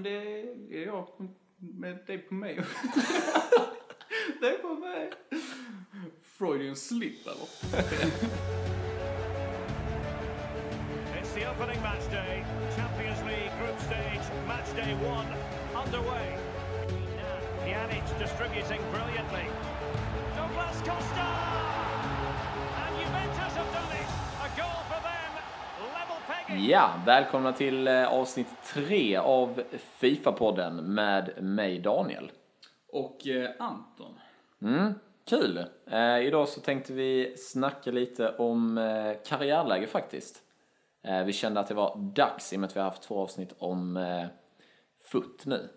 men det är jag med dig på mig. det är på mig. Freudian slip eller? It's the opening match day. Champions League group stage, match day one, underway. Pjanic distributing brilliantly. Douglas Costa! Ja, välkomna till eh, avsnitt tre av Fifa-podden med mig Daniel. Och eh, Anton. Mm, kul! Eh, idag så tänkte vi snacka lite om eh, karriärläge faktiskt. Eh, vi kände att det var dags i och med att vi har haft två avsnitt om eh, FUT nu.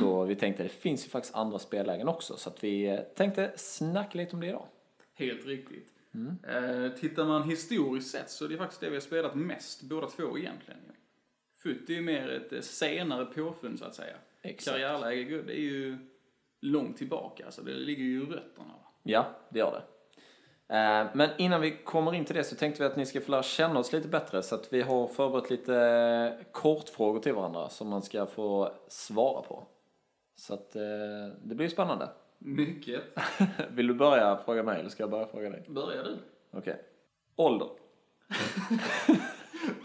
Så vi tänkte att det finns ju faktiskt andra spellägen också så att vi eh, tänkte snacka lite om det idag. Helt riktigt. Eh, tittar man historiskt sett så är det faktiskt det vi har spelat mest, båda två egentligen. Futt är ju mer ett eh, senare påfund så att säga. Exakt. Karriärläge, det är ju långt tillbaka, alltså det ligger ju i rötterna. Ja, det gör det. Eh, Men innan vi kommer in till det så tänkte vi att ni ska få lära känna oss lite bättre så att vi har förberett lite kortfrågor till varandra som man ska få svara på. Så att det blir spännande. Mycket. Vill du börja fråga mig eller ska jag börja fråga dig? Börjar du? Okej. Ålder?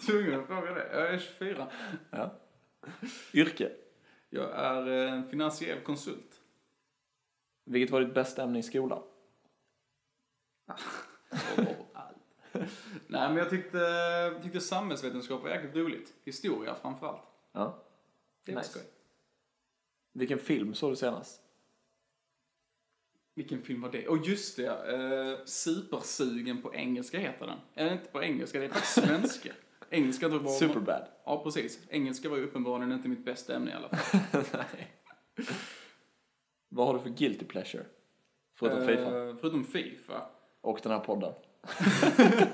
Tvungen att fråga det. Jag är 24. Ja. Yrke? Jag är eh, finansiell konsult. Vilket var ditt bästa ämne i skolan? Nej, men jag tyckte, tyckte samhällsvetenskap var jäkligt roligt. Historia framförallt. Ja. Det var Nice. skoj. Vilken film såg du senast? Vilken film var det? Och just det, eh, Supersugen på engelska heter den. Eller inte på engelska, det är faktiskt svenska. Engelska var... Superbad. Ja, precis. Engelska var ju uppenbarligen inte mitt bästa ämne i alla fall. Nej. Vad har du för guilty pleasure? Förutom Fifa. Eh, förutom Fifa. Och den här podden.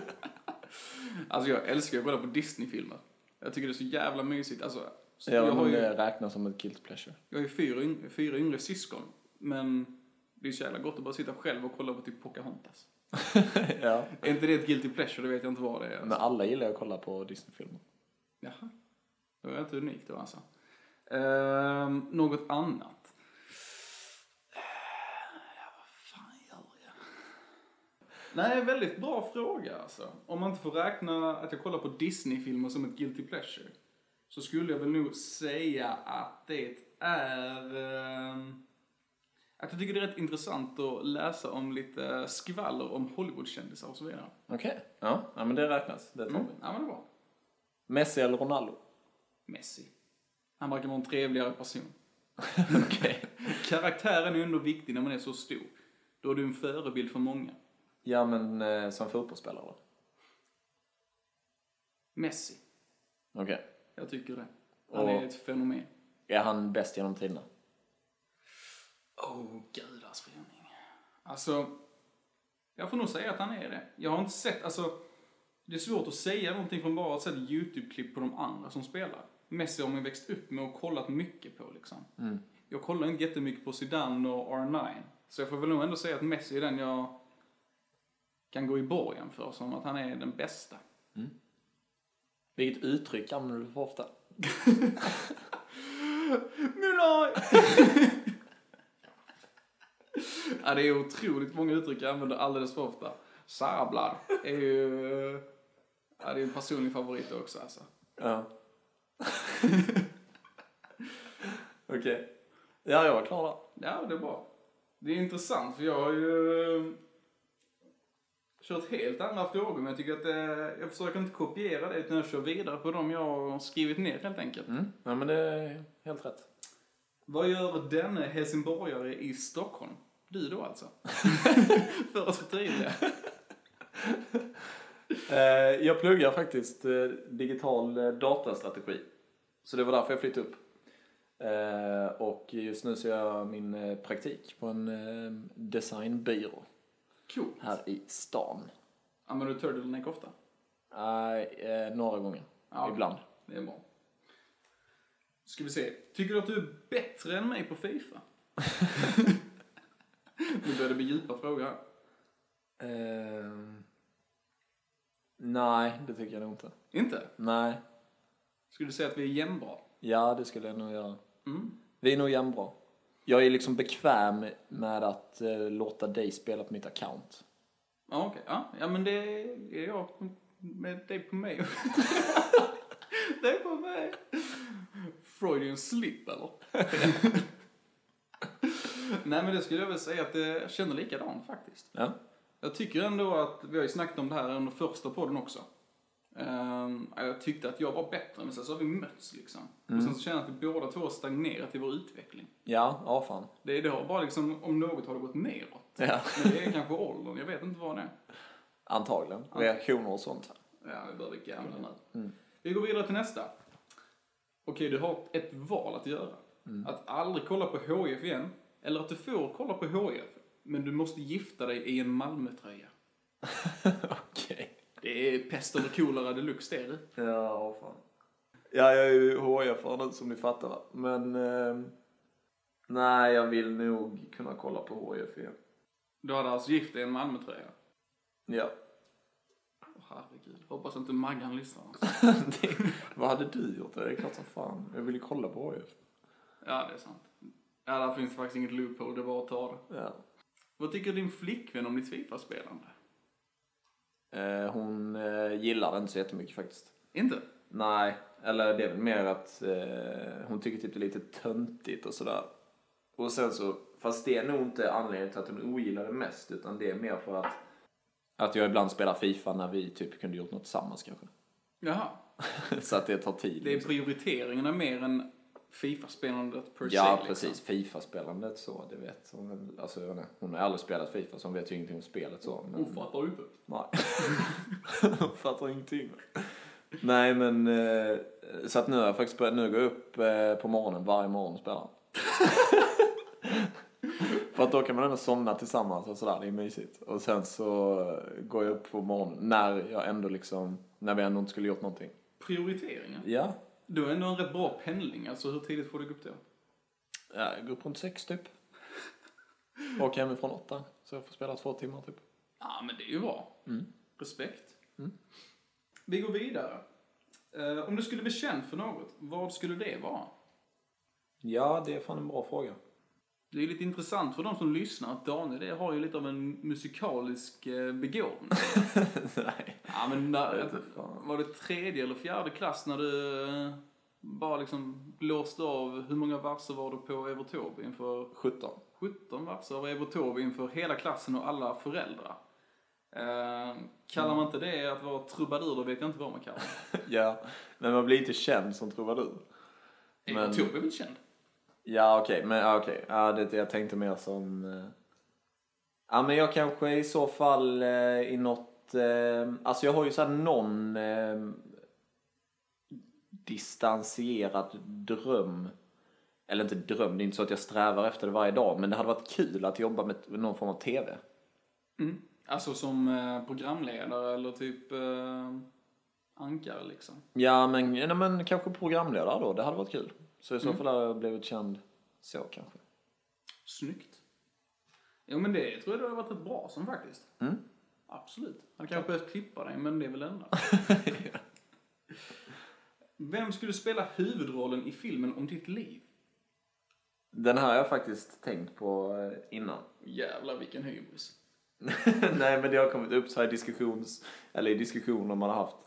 Alltså jag älskar att kolla på Disney-filmer. Jag tycker det är så jävla mysigt. Alltså, så Jag har ju, det räknas som ett guilty pleasure. jag har ju fyra, fyra yngre syskon. Men det är så jävla gott att bara sitta själv och kolla på typ Pocahontas. ja. Är inte det ett guilty pleasure, det vet jag inte vad det är. Men alla gillar att kolla på Disney-filmer. Jaha. Det var inte unikt då alltså. Ehm, något annat? Ja, vad fan gör jag? Nej, väldigt bra fråga alltså. Om man inte får räkna att jag kollar på Disney-filmer som ett guilty pleasure. Så skulle jag väl nog säga att det är... ehm, att jag tycker det är rätt intressant att läsa om lite skvaller om Hollywoodkändisar och så vidare. Okej. Ja. ja, men det räknas. Det tar Mm. vi. Ja, men det var Messi eller Ronaldo? Messi. Han verkar vara en trevligare person. Okej. Karaktären är ändå viktig när man är så stor. Då är du en förebild för många. Ja, men eh, som fotbollsspelare då? Messi. Okej. Jag tycker det. Han Och- är ett fenomen. Är han bäst genom tiderna? Åh, oh, gudars förening. Alltså, jag får nog säga att han är det. Jag har inte sett, alltså, det är svårt att säga någonting från bara att se YouTube-klipp på de andra som spelar. Messi har man växt upp med och kollat mycket på liksom. Jag kollar inte jättemycket på Zidane och R9. Så jag får väl nog ändå säga att Messi är den jag kan gå i borgen för, som att han är den bästa. Vilket uttryck använder du för ofta? Mulaj! ja, det är otroligt många uttryck jag använder alldeles för ofta. Sablar är ju... Ja, det är en personlig favorit också alltså. Ja. Okej. Ja, jag var klar där. Ja, det är bra. Det är intressant för jag har ju eh, kört helt andra frågor men jag tycker att eh, jag försöker inte kopiera det utan jag kör vidare på dem jag har skrivit ner helt enkelt. Mm. Ja, men det är helt rätt. Vad gör denne helsingborgare i Stockholm? Du då alltså? för att förtydliga. Eh, jag pluggar faktiskt eh, digital eh, datastrategi. Så det var därför jag flyttade upp. Och just nu så gör jag min praktik på en designbyrå Cool. här i stan. Använder du turtleneck ofta? Nej, några gånger. Ja. Ibland. Det är bra. Ska vi se. Tycker du att du är bättre än mig på Fifa? nu börjar det bli djupa frågor här. Ehm, nej, det tycker jag nog inte. Inte? Nej. Skulle du säga att vi är jämnbra? Ja, det skulle jag nog göra. Mm. Vi är nog jämnbra. Jag är liksom bekväm med att eh, låta dig spela på mitt account. Ja, okej. Ja, ja, men det är jag med dig på mig. det är på mig. Freudian slip, eller? Nej, men det skulle jag väl säga att det, jag känner likadant faktiskt. Ja. Jag tycker ändå att, vi har ju snackat om det här under första podden också. Ehm, jag tyckte att jag var bättre, men sen så har vi mötts liksom. Och sen så känner jag att vi båda två har stagnerat i vår utveckling. Ja, ja fan. Det, det har bara liksom, om något har det gått neråt. Ja. Men det är kanske åldern, jag vet inte vad det är. Antagligen. Reaktioner och sånt. Ja, vi börjar bli gamla nu. Vi går vidare till nästa. Okej, du har ett val att göra. Att aldrig kolla på HIF igen, eller att du får kolla på HIF, men du måste gifta dig i en Malmötröja. Okej. Det är pest eller kolera deluxe det du. Ja, fan. Ja, jag är ju hif nu som ni fattar va. Men... Eh, nej, jag vill nog kunna kolla på HIF igen. Du hade alltså gift dig i en Malmötröja? Ja. Åh, herregud, hoppas inte Maggan lyssnar. Alltså. det, vad hade du gjort? Det är klart som fan. Jag vill ju kolla på HIF. Ja, det är sant. Ja, där finns faktiskt inget loophole, det är bara att ta det. Ja. Vad tycker din flickvän om ditt Fifa-spelande? Eh, hon eh, gillar det inte så jättemycket faktiskt. Inte? Nej, eller det är väl mer att eh, hon tycker typ det är lite töntigt och sådär. Och sen så, fast det är nog inte anledningen till att hon ogillar det mest utan det är mer för att att jag ibland spelar Fifa när vi typ kunde gjort något tillsammans kanske. Jaha. så att det tar tid. Det är liksom. prioriteringarna mer än Fifa-spelandet per se. Ja, liksom. precis. Fifa-spelandet så, det vet hon. Alltså, jag vet inte, hon har aldrig spelat Fifa så hon vet ju ingenting om spelet så. Men... Hon fattar ju inte. Nej. Hon fattar ingenting. Nej men, eh, så att nu har jag faktiskt börjat, nu går jag upp eh, på morgonen varje morgon och spelar. För att då kan man ändå somna tillsammans och sådär, det är mysigt. Och sen så går jag upp på morgonen när jag ändå liksom, när vi ändå inte skulle gjort någonting. Prioriteringar? Ja. Du har ändå en rätt bra pendling, alltså hur tidigt får du gå upp då? ja jag går upp runt sex typ. Och hemifrån åtta. Så jag får spela två timmar typ. Ja, men det är ju bra. Respekt. Vi går vidare. Eh, om du skulle bli känd för något, vad skulle det vara? Ja, det är fan en bra fråga. Det är lite intressant för de som lyssnar att Daniel det har ju lite av en musikalisk eh, begåvning. Nej. ja, men när, var det tredje eller fjärde klass när du eh, bara liksom blåste av, hur många verser var du på Evert Taube inför 17. 17 verser av Evert Taube inför hela klassen och alla föräldrar. Eh, kallar man inte det att vara trubadur, då vet jag inte vad man kallar det. Ja, men man blir inte känd som trubadur. Evert Taube är väl känd? Ja, okej, men ja, okej. Ja, det, jag tänkte mer som... eh, Ja, men jag kanske i så fall eh, i något... Eh, alltså jag har ju så här någon distanserad dröm. Eller inte dröm, det är inte så att jag strävar efter det varje dag, men det hade varit kul att jobba med någon form av TV. Mm. Alltså som programledare eller typ eh, ankare liksom. Ja, men, nej, men kanske programledare då, det hade varit kul. Så i så Mm. fall hade jag blivit känd så kanske. Snyggt. Jo men det tror jag du hade varit rätt bra som faktiskt. Mm. Absolut. Han kanske behövt klippa dig men det är väl ändå. Vem skulle spela huvudrollen i filmen om ditt liv? Den här har jag faktiskt tänkt på eh, innan. Jävlar vilken hybris. Nej, men det har kommit upp så här i diskussions, eller i diskussioner man har haft.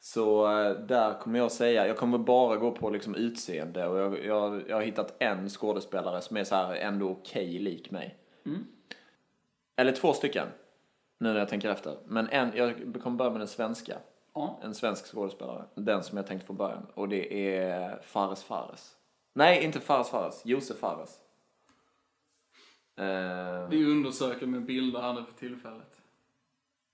Så eh, där kommer jag säga, jag kommer bara gå på liksom utseende och jag, jag, jag har hittat en skådespelare som är så här ändå okej lik mig. Mm. Eller två stycken, nu när jag tänker efter. Men en, jag kommer börja med den svenska. Ja. En svensk skådespelare. Den som jag tänkte från början. Och det är Fares Fares. Nej, inte Fares Fares. Josef Fares. Eh, Vi undersöker med bilder här nu för tillfället.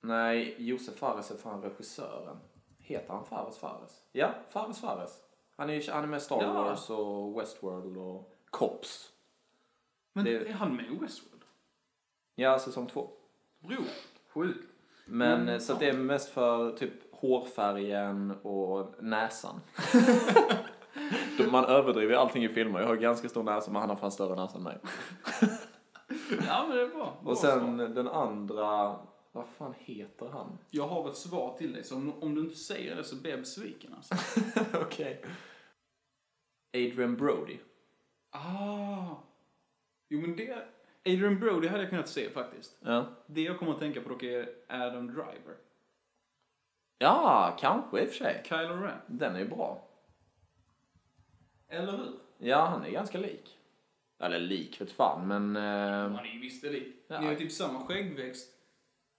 Nej, Josef Fares är fan regissören. Heter han Fares Fares? Ja, Fares Fares. Han är, han är med Star Ja. Wars och Westworld och Cops. Men Det- är han med i Westworld? Ja, säsong två. Bro, sjukt. Men Mm, så att ja. det är mest för typ hårfärgen och näsan. Man överdriver allting i filmer. Jag har ganska stor näsa men han har fan större näsa än mig. Ja men det är bra. bra Och sen den andra, vad fan heter han? Jag har ett svar till dig, så om, om du inte säger det så blir jag besviken alltså. Okej. Adrian Brody. Ah. Jo men det... Adrian Brody hade jag kunnat se faktiskt. Ja. Det jag kommer att tänka på dock är Adam Driver. Ja, kanske i och för sig. Kylo Ren. Den är ju bra. Eller hur? Ja, han är ganska lik. Eller lik vet fan, men... Eh, Han är ju visst lik. Ja. Det är ju typ samma skäggväxt.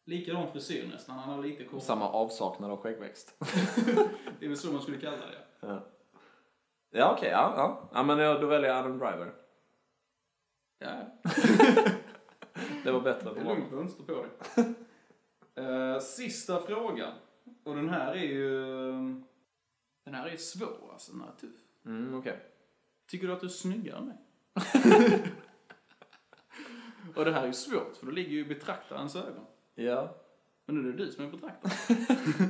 Likadan frisyr nästan. Han har lite kort. samma avsaknad av skäggväxt. Det är väl så man skulle kalla det. ja, ja okej. ja, ja. ja, men jag- då väljer jag Adam Driver. Ja, Det var bättre det är lugnt vänster på dig. Eh, sista frågan. Och den här är ju... Den här är svår alltså. Den här är tuff. Mm, okej. Tycker du att du är snyggare än mig? Och det här är ju svårt, för då ligger ju i betraktarens ögon. Ja. Men nu är det du som är betraktaren.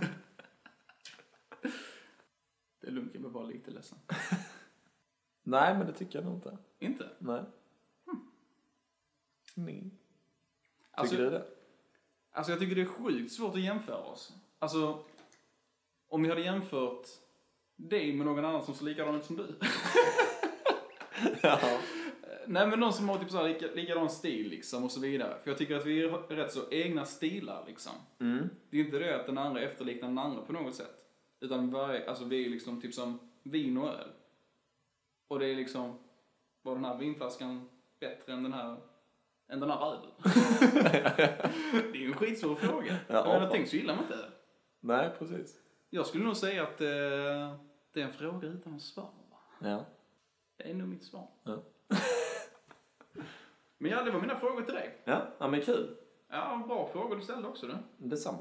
det är lugnt, jag blir bara lite ledsen. Nej, men det tycker jag nog inte. Inte? Nej. Nej. Alltså, Tycker du det? Alltså jag tycker det är sjukt svårt att jämföra oss. Alltså, om vi hade jämfört dig med någon annan som ser likadan ut som du. Ja. Nej men någon som har typ så här lika, likadan stil liksom och så vidare. För jag tycker att vi är rätt så egna stilar liksom. Mm. Det är inte det att den andra efterliknar den andra på något sätt. Utan varje, alltså vi är liksom typ som vin och öl. Och det är liksom, var den här vinflaskan bättre än den här, än den här ölen? det är ju en skitsvår fråga. Ja, jag menar, fan. tänk så gillar man inte öl. Nej, precis. Jag skulle nog säga att eh, det är en fråga utan svar. Ja. Det är nog mitt svar. Ja. Men ja, det var mina frågor till dig. Ja, ja men kul. Ja, bra frågor du ställde också du. Detsamma.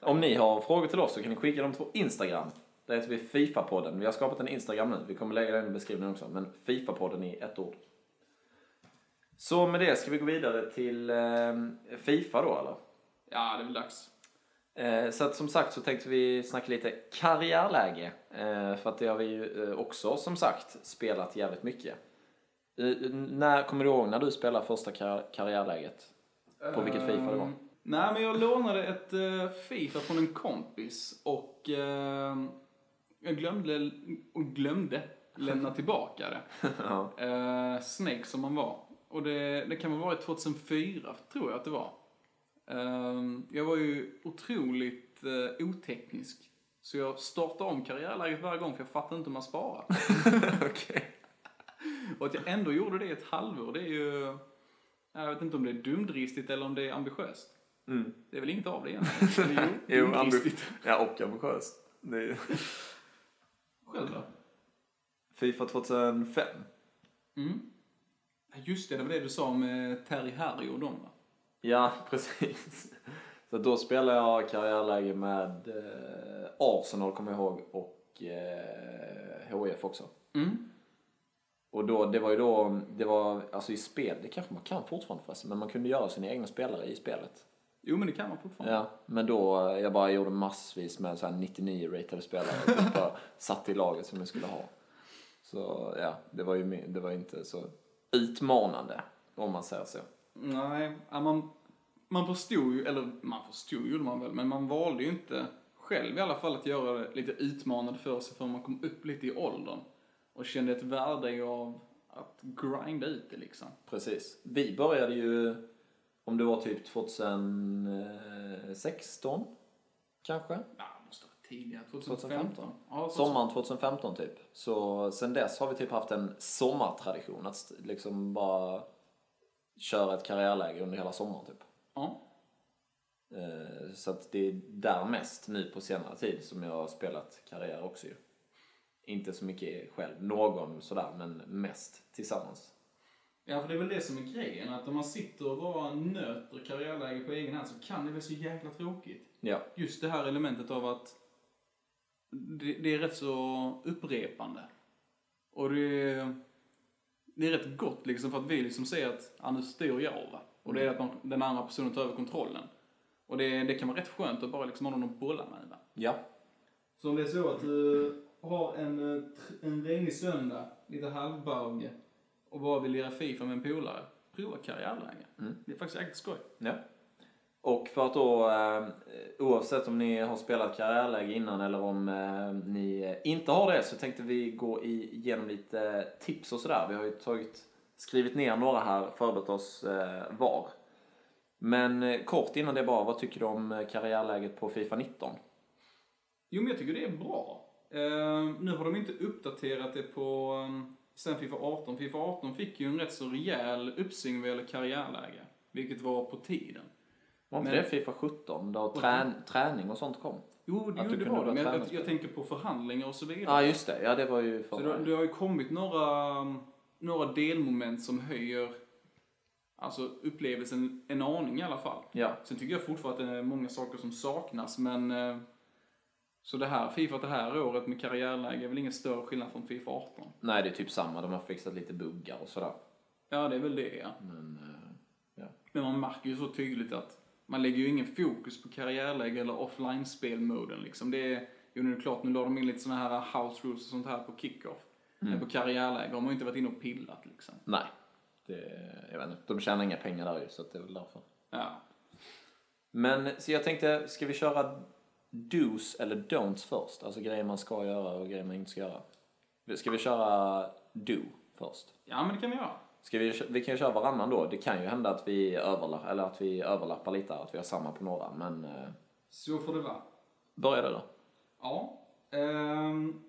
Om ni har frågor till oss så kan ni skicka dem på Instagram. Där heter vi Fifa-podden. Vi har skapat en Instagram nu. Vi kommer lägga den i beskrivningen också. Men Fifa-podden i ett ord. Så med det ska vi gå vidare till eh, Fifa då eller? Ja, det är väl dags. Eh, så att som sagt så tänkte vi snacka lite karriärläge. Eh, för att det har vi ju eh, också som sagt spelat jävligt mycket. Eh, när, kommer du ihåg när du spelade första kar- karriärläget? På vilket Fifa det var? Ehm, Nej, men jag lånade ett uh, Fifa från en kompis och ehm, jag glömde, glömde lämna tillbaka det. ja. Uh, Snake som man var. Och det, det kan ha varit 2004, tror jag att det var. Ehm, jag var ju otroligt uh, oteknisk. Så jag startade om karriärläget varje gång för jag fattade inte hur man sparar. Okej. Och att jag ändå gjorde det i ett halvår, det är ju... Jag vet inte om det är dumdristigt eller om det är ambitiöst. Mm. Det är väl inget av det egentligen? Eller jo, Jo, dumdristigt. ja, och ambitiöst. Det är Själv då? Fifa 2005. Mm. Just det, det var det du sa med Terry Harry och dem va? Ja, precis. Så då spelade jag karriärläge med eh, Arsenal, kommer jag ihåg, och eh, HIF också. Mm. Och då, det var ju då, det var, alltså i spel, det kanske man kan fortfarande förresten, men man kunde göra sina egna spelare i spelet. Jo men det kan man fortfarande. Ja, men då, jag bara gjorde massvis med så här 99 ratade spelare och typ bara satt i laget som jag skulle ha. Så ja, det var ju det var inte så utmanande, om man säger så. Nej, man, man förstod ju, eller man förstod gjorde man väl, men man valde ju inte själv i alla fall att göra det lite utmanande för sig förrän man kom upp lite i åldern. Och kände ett värde av att grinda ut det liksom. Precis. Vi började ju, om det var typ 2016, kanske? Ja, det måste vara tidigare. 2015. 2015. Ja, så- Sommaren 2015 typ. Så sen dess har vi typ haft en sommartradition att liksom bara köra ett karriärläge under hela sommaren typ. Ja. Eh, Så att det är där mest nu på senare tid som jag har spelat karriär också ju. Inte så mycket själv, någon sådär, men mest tillsammans. Ja, för det är väl det som är grejen. Att om man sitter och bara nöter karriärläge på egen hand så kan det bli så jäkla tråkigt. Ja, Just det här elementet av att det, det är rätt så upprepande. Och det är, det är rätt gott liksom för att vi liksom säger att ja, nu styr jag va. Och det är att man, den andra personen tar över kontrollen. Och det, det kan vara rätt skönt att bara liksom ha någon att bolla med va. ja, Så om det är så att du har en, eh, en regnig söndag, lite halvbauge och bara vill lira Fifa med en polare, prova karriärläge. Mm. Det är faktiskt jäkligt skoj. ja. Och för att då, eh, oavsett om ni har spelat karriärläge innan eller om eh, ni inte har det så tänkte vi gå igenom lite tips och sådär. Vi har ju tagit, skrivit ner några här, förberett oss var. Men kort innan det bara, vad tycker du om karriärläget på Fifa 19? Jo, men jag tycker det är bra. Eh, nu har de inte uppdaterat det på um, sen Fifa 18. Fifa 18 fick ju en rätt så rejäl uppsving vad gäller karriärläge, vilket var på tiden. Var inte det Fifa 17 då trän, träning och sånt kom? Jo, det, Att jo, det var det, men jag, jag, tänker på förhandlingar och så vidare. Ja, just det. Ja, det var ju Så för... det, det har ju kommit några, några delmoment som höjer alltså upplevelsen en aning i alla fall. Ja. Sen tycker jag fortfarande att det är många saker som saknas, men eh, så det här Fifa det här året med karriärläge är väl ingen större skillnad från Fifa 18? Nej, det är typ samma. De har fixat lite buggar och sådär. Ja, det är väl det ja. Men, eh, ja. Men man märker ju så tydligt att man lägger ju ingen fokus på karriärläge eller offline-spelmoden liksom. Det är, jo nu är det klart, nu la de in lite såna här house rules och sånt här på kickoff. Men på karriärläge har man ju inte varit inne och pillat liksom. Nej. Det, jag vet inte. De tjänar inga pengar där ju, så det är väl därför. Ja. Men så jag tänkte, ska vi köra dos eller don'ts först? Alltså grejer man ska göra och grejer man inte ska göra. Ska vi köra do först? ja, men det kan vi göra. Ska vi, vi kan ju köra varannan då. Det kan ju hända att vi, överlappar, eller att vi överlappar lite, att vi har samma på några. Men eh, Så får det vara. börja du då. Ja. ehm,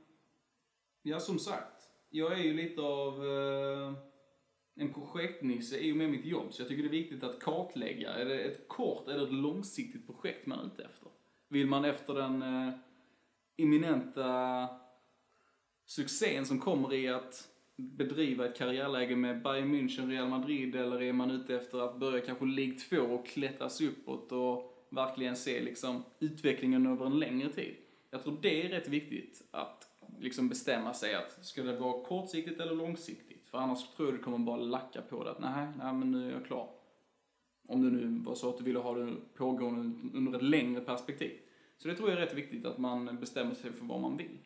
ja, som sagt. Jag är ju lite av eh, en projektnisse i och med mitt jobb. Så jag tycker det är viktigt att kartlägga. Är det ett kort eller ett långsiktigt projekt man är ute efter? Vill man efter den eh, imminenta succén som kommer i att bedriva ett karriärläge med Bayern München, Real Madrid eller är man ute efter att börja kanske League 2 och klättras uppåt och verkligen se liksom utvecklingen över en längre tid. Jag tror det är rätt viktigt att liksom bestämma sig att ska det vara kortsiktigt eller långsiktigt? För annars tror jag du kommer bara lacka på det att nej, nej men nu är jag klar. Om det nu var så att du ville ha det pågående under ett längre perspektiv. Så det tror jag är rätt viktigt att man bestämmer sig för vad man vill.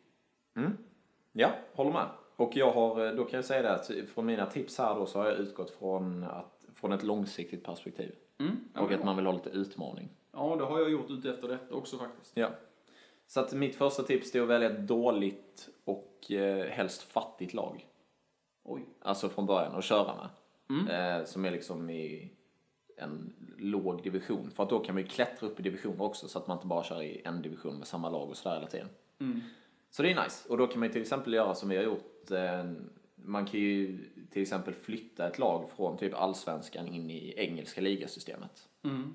Ja, håller med. Och jag har, då kan jag säga det att från mina tips här då så har jag utgått från, att, från ett långsiktigt perspektiv. Mm, ja, Och att bra. man vill ha lite utmaning. Ja, det har jag gjort ute efter detta också faktiskt. Ja. Så att mitt första tips är att välja ett dåligt och eh, helst fattigt lag. Oj. Alltså från början, och köra med. Eh, som är liksom i en låg division. För att då kan man ju klättra upp i divisioner också så att man inte bara kör i en division med samma lag och sådär hela tiden. Så det är nice. Och då kan man ju till exempel göra som vi har gjort. Eh, man kan ju till exempel flytta ett lag från typ allsvenskan in i engelska ligasystemet. Mm.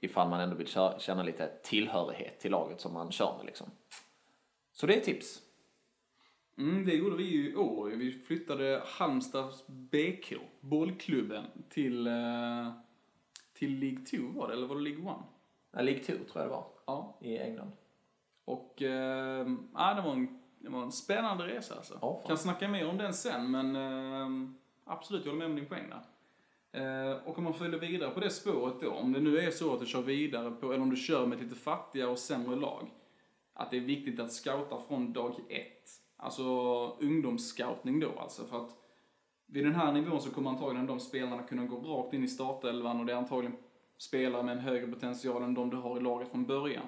Ifall man ändå vill känna lite tillhörighet till laget som man kör med liksom. Så det är tips. Mm, det gjorde vi ju i år. Vi flyttade Halmstads BK, bollklubben, till, eh, till League 2 var det, eller var det League 1? Ja, League 2 tror jag det var. Ja. I England. Och eh, ja, det, var en, det var en spännande resa alltså. Ja, kan snacka mer om den sen, men eh, absolut, jag håller med om din poäng där. Eh, och om man följer vidare på det spåret då, om det nu är så att du kör vidare på, eller om du kör med ett lite fattigare och sämre lag, att det är viktigt att scouta från dag ett. Alltså ungdomsscoutning då alltså, för att vid den här nivån så kommer antagligen de spelarna kunna gå rakt in i startelvan och det är antagligen spelare med en högre potential än de du har i laget från början.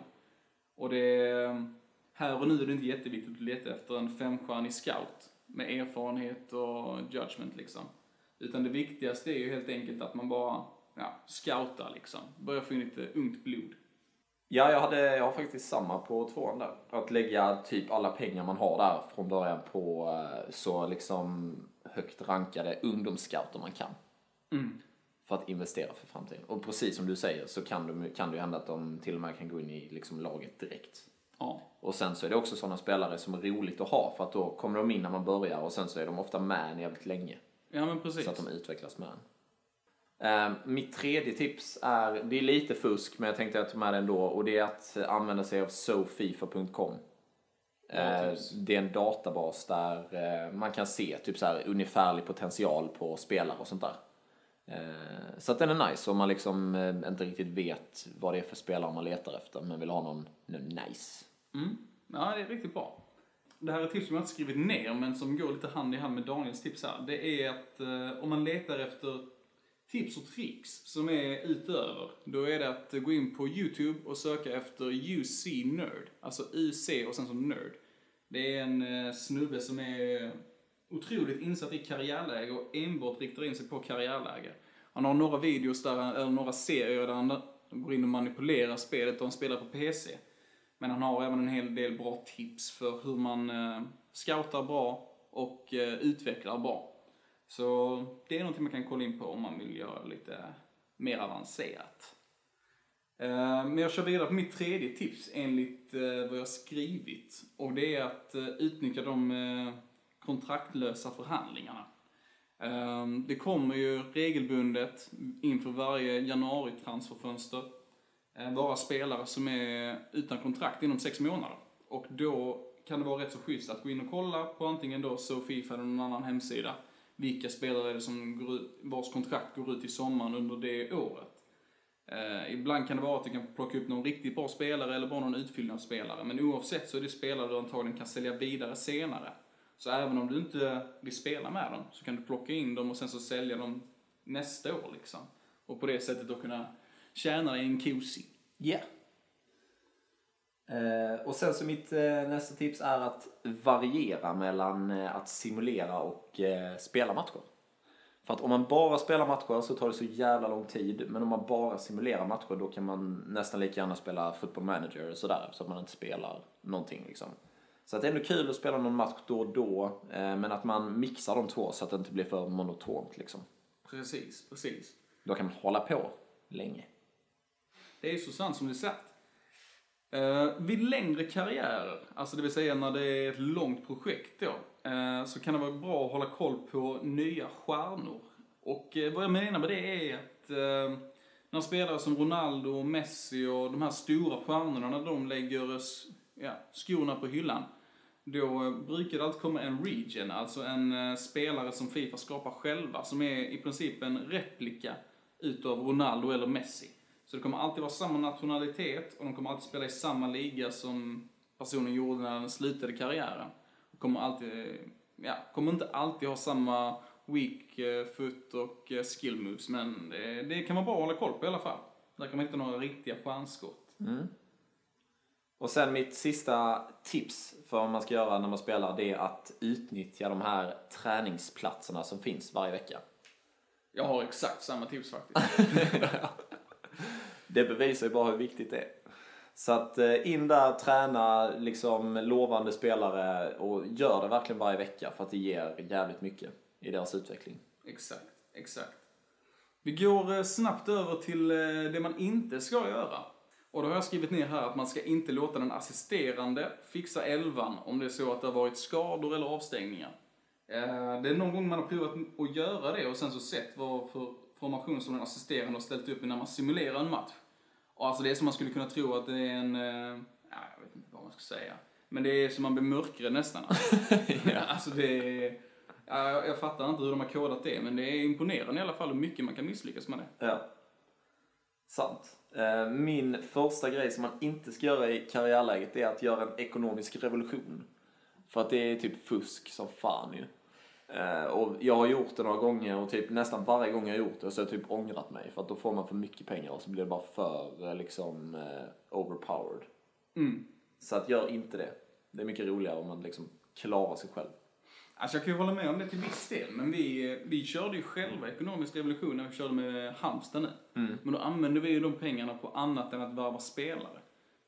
Och det är, ehm, här och nu är det inte jätteviktigt att leta efter en femstjärnig scout med erfarenhet och judgment liksom. Utan det viktigaste är ju helt enkelt att man bara, ja, scoutar liksom. Börjar få in lite ungt blod. Ja, jag, hade, jag har faktiskt samma på tvåan där. Att lägga typ alla pengar man har där från början på eh, så liksom högt rankade ungdomsscouter man kan. Mm. För att investera för framtiden. Och precis som du säger så kan, de, kan det ju hända att de till och med kan gå in i liksom laget direkt. Ja. Och sen så är det också sådana spelare som är roligt att ha för att då kommer de in när man börjar och sen så är de ofta med en jävligt länge. Ja men precis. Så att de utvecklas med en. Eh, mitt tredje tips är, det är lite fusk men jag tänkte att ta med det ändå och det är att använda sig av sofifa.com. Eh, tips. det är en databas där eh, man kan se typ så här ungefärlig potential på spelare och sånt där. Eh, så att den är nice om man liksom eh, inte riktigt vet vad det är för spelare man letar efter men vill ha någon, någon nice. Mm. Ja, det är riktigt bra. Det här är ett tips som jag inte skrivit ner, men som går lite hand i hand med Daniels tips här. Det är att eh, om man letar efter tips och tricks som är utöver, då är det att gå in på YouTube och söka efter UC Nerd. Alltså UC och sen som Nerd. Det är en eh, snubbe som är eh, otroligt insatt i karriärläge och enbart riktar in sig på karriärläge. Han har några videos där, han- eller några serier där han går in och manipulerar spelet och han spelar på PC. Men han har även en hel del bra tips för hur man eh, scoutar bra och utvecklar bra. Så det är någonting man kan kolla in på om man vill göra lite mer avancerat. Eh, men jag kör vidare på mitt tredje tips enligt eh, vad jag har skrivit. Och det är att eh, utnyttja de kontraktlösa förhandlingarna. Det kommer ju regelbundet inför varje januari-transferfönster vara spelare som är utan kontrakt inom sex månader. Och då kan det vara rätt så schysst att gå in och kolla på antingen då SoFifa eller någon annan hemsida vilka spelare är det som går ut, vars kontrakt går ut i sommaren under det året. Eh, ibland kan det vara att du kan plocka upp någon riktigt bra spelare eller bara någon utfyllnadsspelare. Men oavsett så är det spelare du antagligen kan sälja vidare senare. Så även om du inte vill spela med dem så kan du plocka in dem och sen så sälja dem nästa år liksom. Och på det sättet då kunna tjäna dig en kosi. Ja. Eh, och sen så mitt eh, nästa tips är att variera mellan eh, att simulera och spela matcher. För att om man bara spelar matcher så tar det så jävla lång tid. Men om man bara simulerar matcher då kan man nästan lika gärna spela football manager och sådär. Så att man inte spelar någonting liksom. Så att det är ändå kul att spela någon match då och då. Men att man mixar de två så att det inte blir för monotont liksom. Precis, precis. Då kan man hålla på länge. Det är ju så sant som det är sagt. Uh, vid längre karriärer, alltså det vill säga när det är ett långt projekt då, eh, så kan det vara bra att hålla koll på nya stjärnor. Och eh, vad jag menar med det är att uh, när spelare som Ronaldo, Messi och de här stora stjärnorna, när de lägger ja, skorna på hyllan, då eh, brukar det alltid komma en regen, alltså en spelare som Fifa skapar själva, som är i princip en replika utav Ronaldo eller Messi. Så det kommer alltid vara samma nationalitet och de kommer alltid spela i samma liga som personen gjorde när den slutade karriären. Och kommer alltid, ja, kommer inte alltid ha samma weak eh, foot och eh, skill moves, men det, det kan vara bra att hålla koll på i alla fall. Där kan man hitta några riktiga stjärnskott. Och sen mitt sista tips för vad man ska göra när man spelar det är att utnyttja de här träningsplatserna som finns varje vecka. Jag har exakt samma tips faktiskt. Det bevisar ju bara hur viktigt det är. Så att eh, in där, träna liksom lovande spelare och gör det verkligen varje vecka för att det ger jävligt mycket i deras utveckling. Exakt, exakt. Vi går eh, snabbt över till eh, det man inte ska göra. Och då har jag skrivit ner här att man ska inte låta den assisterande fixa elvan om det är så att det har varit skador eller avstängningar. Det är någon gång man har provat att göra det och sen så sett vad för formation som den assisterande har ställt upp när man simulerar en match. Och alltså det är som man skulle kunna tro att det är en, eh, ja, jag vet inte vad man ska säga. Men det är som man blir mörkrädd nästan. Alltså, alltså det är, ja, jag- jag fattar inte hur de har kodat det, men det är imponerande i alla fall hur mycket man kan misslyckas med det. Ja. Sant. Eh, Min första grej som man inte ska göra i karriärläget är att göra en ekonomisk revolution. För att det är typ fusk som fan ju. Eh, Och jag har gjort det några gånger och typ nästan varje gång jag har gjort det så har jag typ ångrat mig. För att då får man för mycket pengar och så blir det bara för eh, liksom eh, overpowered. Mm. Så att gör inte det. Det är mycket roligare om man liksom klarar sig själv. Alltså jag kan ju hålla med om det till viss del, men vi, vi körde ju själva ekonomisk revolution när vi körde med Halmstad nu. Men då använde vi ju de pengarna på annat än att värva spelare.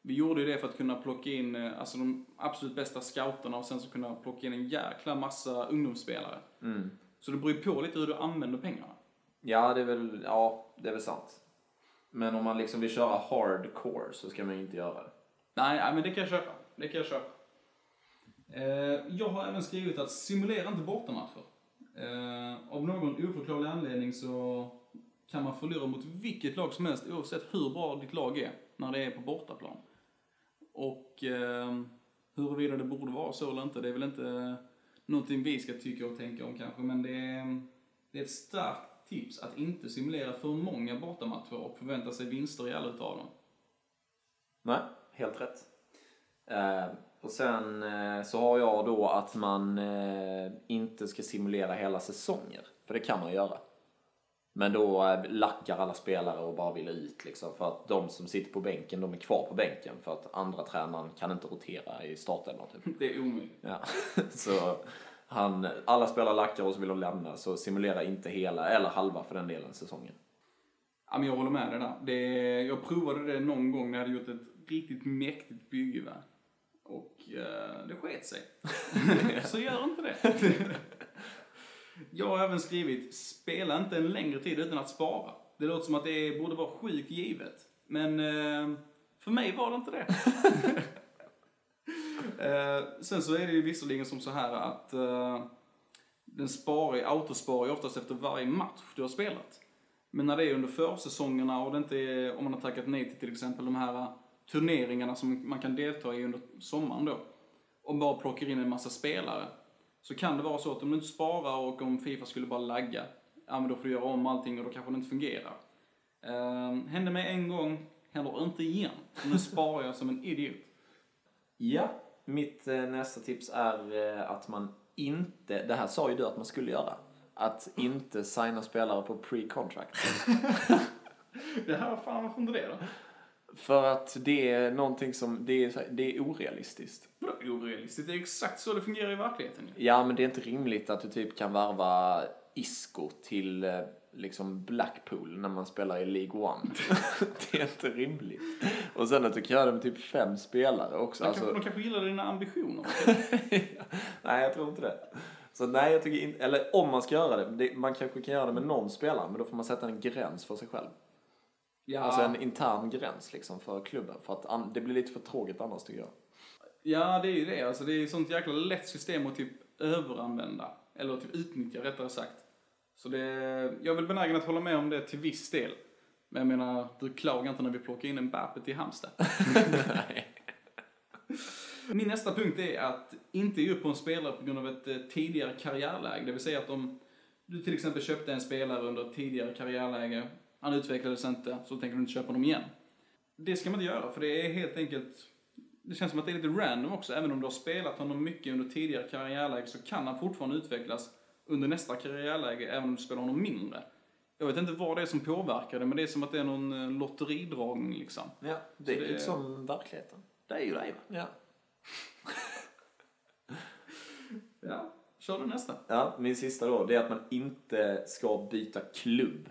Vi gjorde ju det för att kunna plocka in eh, alltså de absolut bästa scouterna och sen så kunna plocka in en jäkla massa ungdomsspelare. Så det beror ju på lite hur du använder pengarna. Ja, det är väl, ja, det är väl sant. Men om man liksom vill köra hardcore så ska man ju inte göra det. Nej, nej, men det kan jag köpa. Det kan jag köpa. Eh, jag har även skrivit att simulera inte bortamatcher. Eh, av någon oförklarlig anledning så kan man förlora mot vilket lag som helst oavsett hur bra ditt lag är när det är på bortaplan. Och eh, huruvida det borde vara så eller inte, det är väl inte någonting vi ska tycka och tänka om kanske, men det är, det är ett starkt tips att inte simulera för många bortamatcher och förvänta sig vinster i alla utav dem. Nej, helt rätt. Eh, och sen eh, så har jag då att man eh, inte ska simulera hela säsonger. För det kan man göra. Men då eh, lackar alla spelare och bara vill ut liksom. För att de som sitter på bänken, de är kvar på bänken. För att andra tränaren kan inte rotera i startelvan typ. Det är omöjligt. Ja. Så han, alla spelare lackar och så vill de lämna. Så simulera inte hela, eller halva för den delen, säsongen. Ja, men jag håller med dig där. Det, jag provade det någon gång när jag hade gjort ett riktigt mäktigt bygge. Va? Och eh, det sket sig. så gör inte det jag har även skrivit, spela inte en längre tid utan att spara. Det låter som att det borde vara sjukt givet. Men eh, för mig var det inte det. eh, sen så är det ju visserligen som så här att eh, den sparar, autosparar ju oftast efter varje match du har spelat. Men när det är under försäsongerna och det inte är, om man har tackat nej till till exempel de här turneringarna som man kan delta i under sommaren då, och bara plockar in en massa spelare, så kan det vara så att om du inte sparar och om Fifa skulle bara lagga, ja men då får du göra om allting och då kanske det inte fungerar. Uh, hände mig en gång, händer inte igen. Nu sparar jag som en idiot. Ja, mitt eh, nästa tips är eh, att man inte, det här sa ju du att man skulle göra, att inte signa spelare på pre-contract. Det här, fan varför inte det då? För att det är någonting som, det är, det är orealistiskt. Vadå orealistiskt? Det är exakt så det fungerar i verkligheten. Ja, men det är inte rimligt att du typ kan varva Isco till eh, liksom Blackpool när man spelar i League One. det är inte rimligt. Och sen att du kan göra det med typ fem spelare också. Alltså, kanske, de kanske gillar dina ambitioner. nej, jag tror inte det. Så nej, jag tycker inte, eller om man ska göra det, det, man kanske kan göra det med någon spelare, men då får man sätta en gräns för sig själv. Ja. Alltså en intern gräns liksom för klubben. För att det blir lite för tråkigt annars tycker jag. Ja, det är ju det. Alltså, det är ett sånt jäkla lätt system att typ överanvända. Eller typ utnyttja rättare sagt. Så det, jag är väl benägen att hålla med om det till viss del. Men jag menar, du klagar inte när vi plockar in en Bappe till Halmstad. Min nästa punkt är att inte ge upp på en spelare på grund av ett eh, tidigare karriärläge. Det vill säga att om du till exempel köpte en spelare under ett tidigare karriärläge, han utvecklades inte, så tänker du inte köpa honom igen. Det ska man inte göra, för det är helt enkelt det känns som att det är lite random också. Även om du har spelat honom mycket under tidigare karriärläge så kan han fortfarande utvecklas under nästa karriärläge även om du spelar honom mindre. Jag vet inte vad det är som påverkar det, men det är som att det är någon eh, lotteridragning liksom. Ja, det Så är det- ju som verkligheten. Det är ju det. Ja. Ja, kör du nästa. ja, min sista då, det är att man inte ska byta klubb.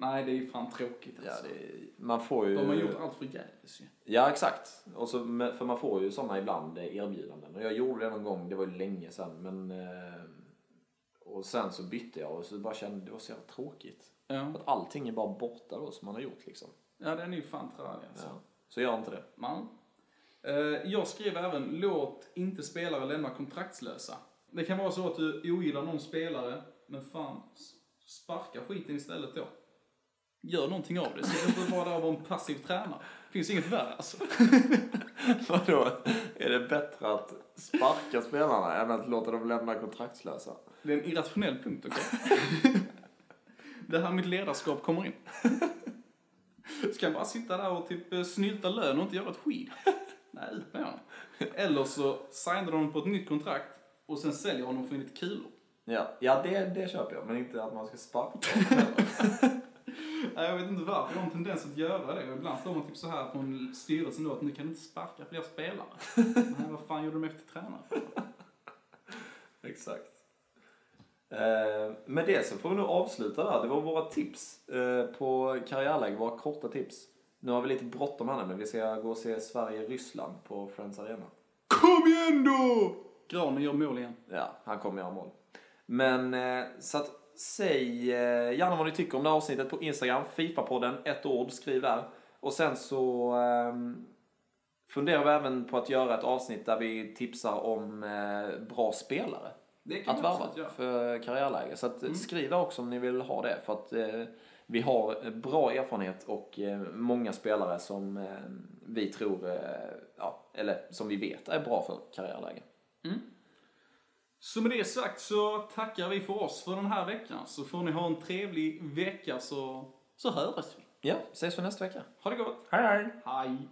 Nej, det är ju fan tråkigt Ja, alltså. det, man får ju... De har gjort allt förgäves ju. Ja, exakt. Och så, för man får ju sådana ibland eh, erbjudanden. Och jag gjorde det någon gång, det var ju länge sedan. Men, eh, och sen så bytte jag och så bara kände det var så jävla tråkigt. Ja, att allting är bara borta då som man har gjort liksom. ja den är ju fan trälig alltså. Ja. Så gör inte det. Man. Eh, Jag skrev även, låt inte spelare lämna kontraktslösa. Det kan vara så att du ogillar någon spelare, men fan, sparka skiten istället då. Gör någonting av det, så inte bara där och vara en passiv tränare. Finns inget värre alltså. Vadå? Är det bättre att sparka spelarna än att låta dem lämna kontraktslösa? Det är en irrationell punkt, okej? det här mitt ledarskap kommer in. Ska jag bara sitta där och typ eh, snylta lön och inte göra ett skit? Nej, ut med honom. Eller så signar de honom på ett nytt kontrakt och sen säljer honom för lite kulor. Ja, ja det, det köper jag. Men inte att man ska sparka Nej, jag vet inte varför. Jag har en tendens att göra det. Ibland får man typ så här från styrelsen då att nu kan du inte sparka fler spelare. Nej, vad fan gjorde de efter tränare? Exakt. Eh, med det så får vi nog avsluta där. Det var våra tips eh, på karriärläge, våra korta tips. Nu har vi lite bråttom här men vi ska gå och se Sverige-Ryssland på Friends Arena. Kom igen då! Granen gör mål igen. Ja, han kommer göra mål. Men eh, så att säg eh, gärna vad ni tycker om det här avsnittet på Instagram, Fifa-podden, ett ord, skriv där. Och sen så ehm, funderar vi även på att göra ett avsnitt där vi tipsar om eh, bra spelare Det kan att göra. för karriärläge. Så att, Mm. skriv där också om ni vill ha det. För att eh, vi har bra erfarenhet och eh, många spelare som eh, vi tror, eh, ja, eller som vi vet är bra för karriärläge. Så med det sagt så tackar vi för oss för den här veckan. Så får ni ha en trevlig vecka så, så hörs vi. Ja, ses vi nästa vecka. Ha det gott! Hej hej! Hej!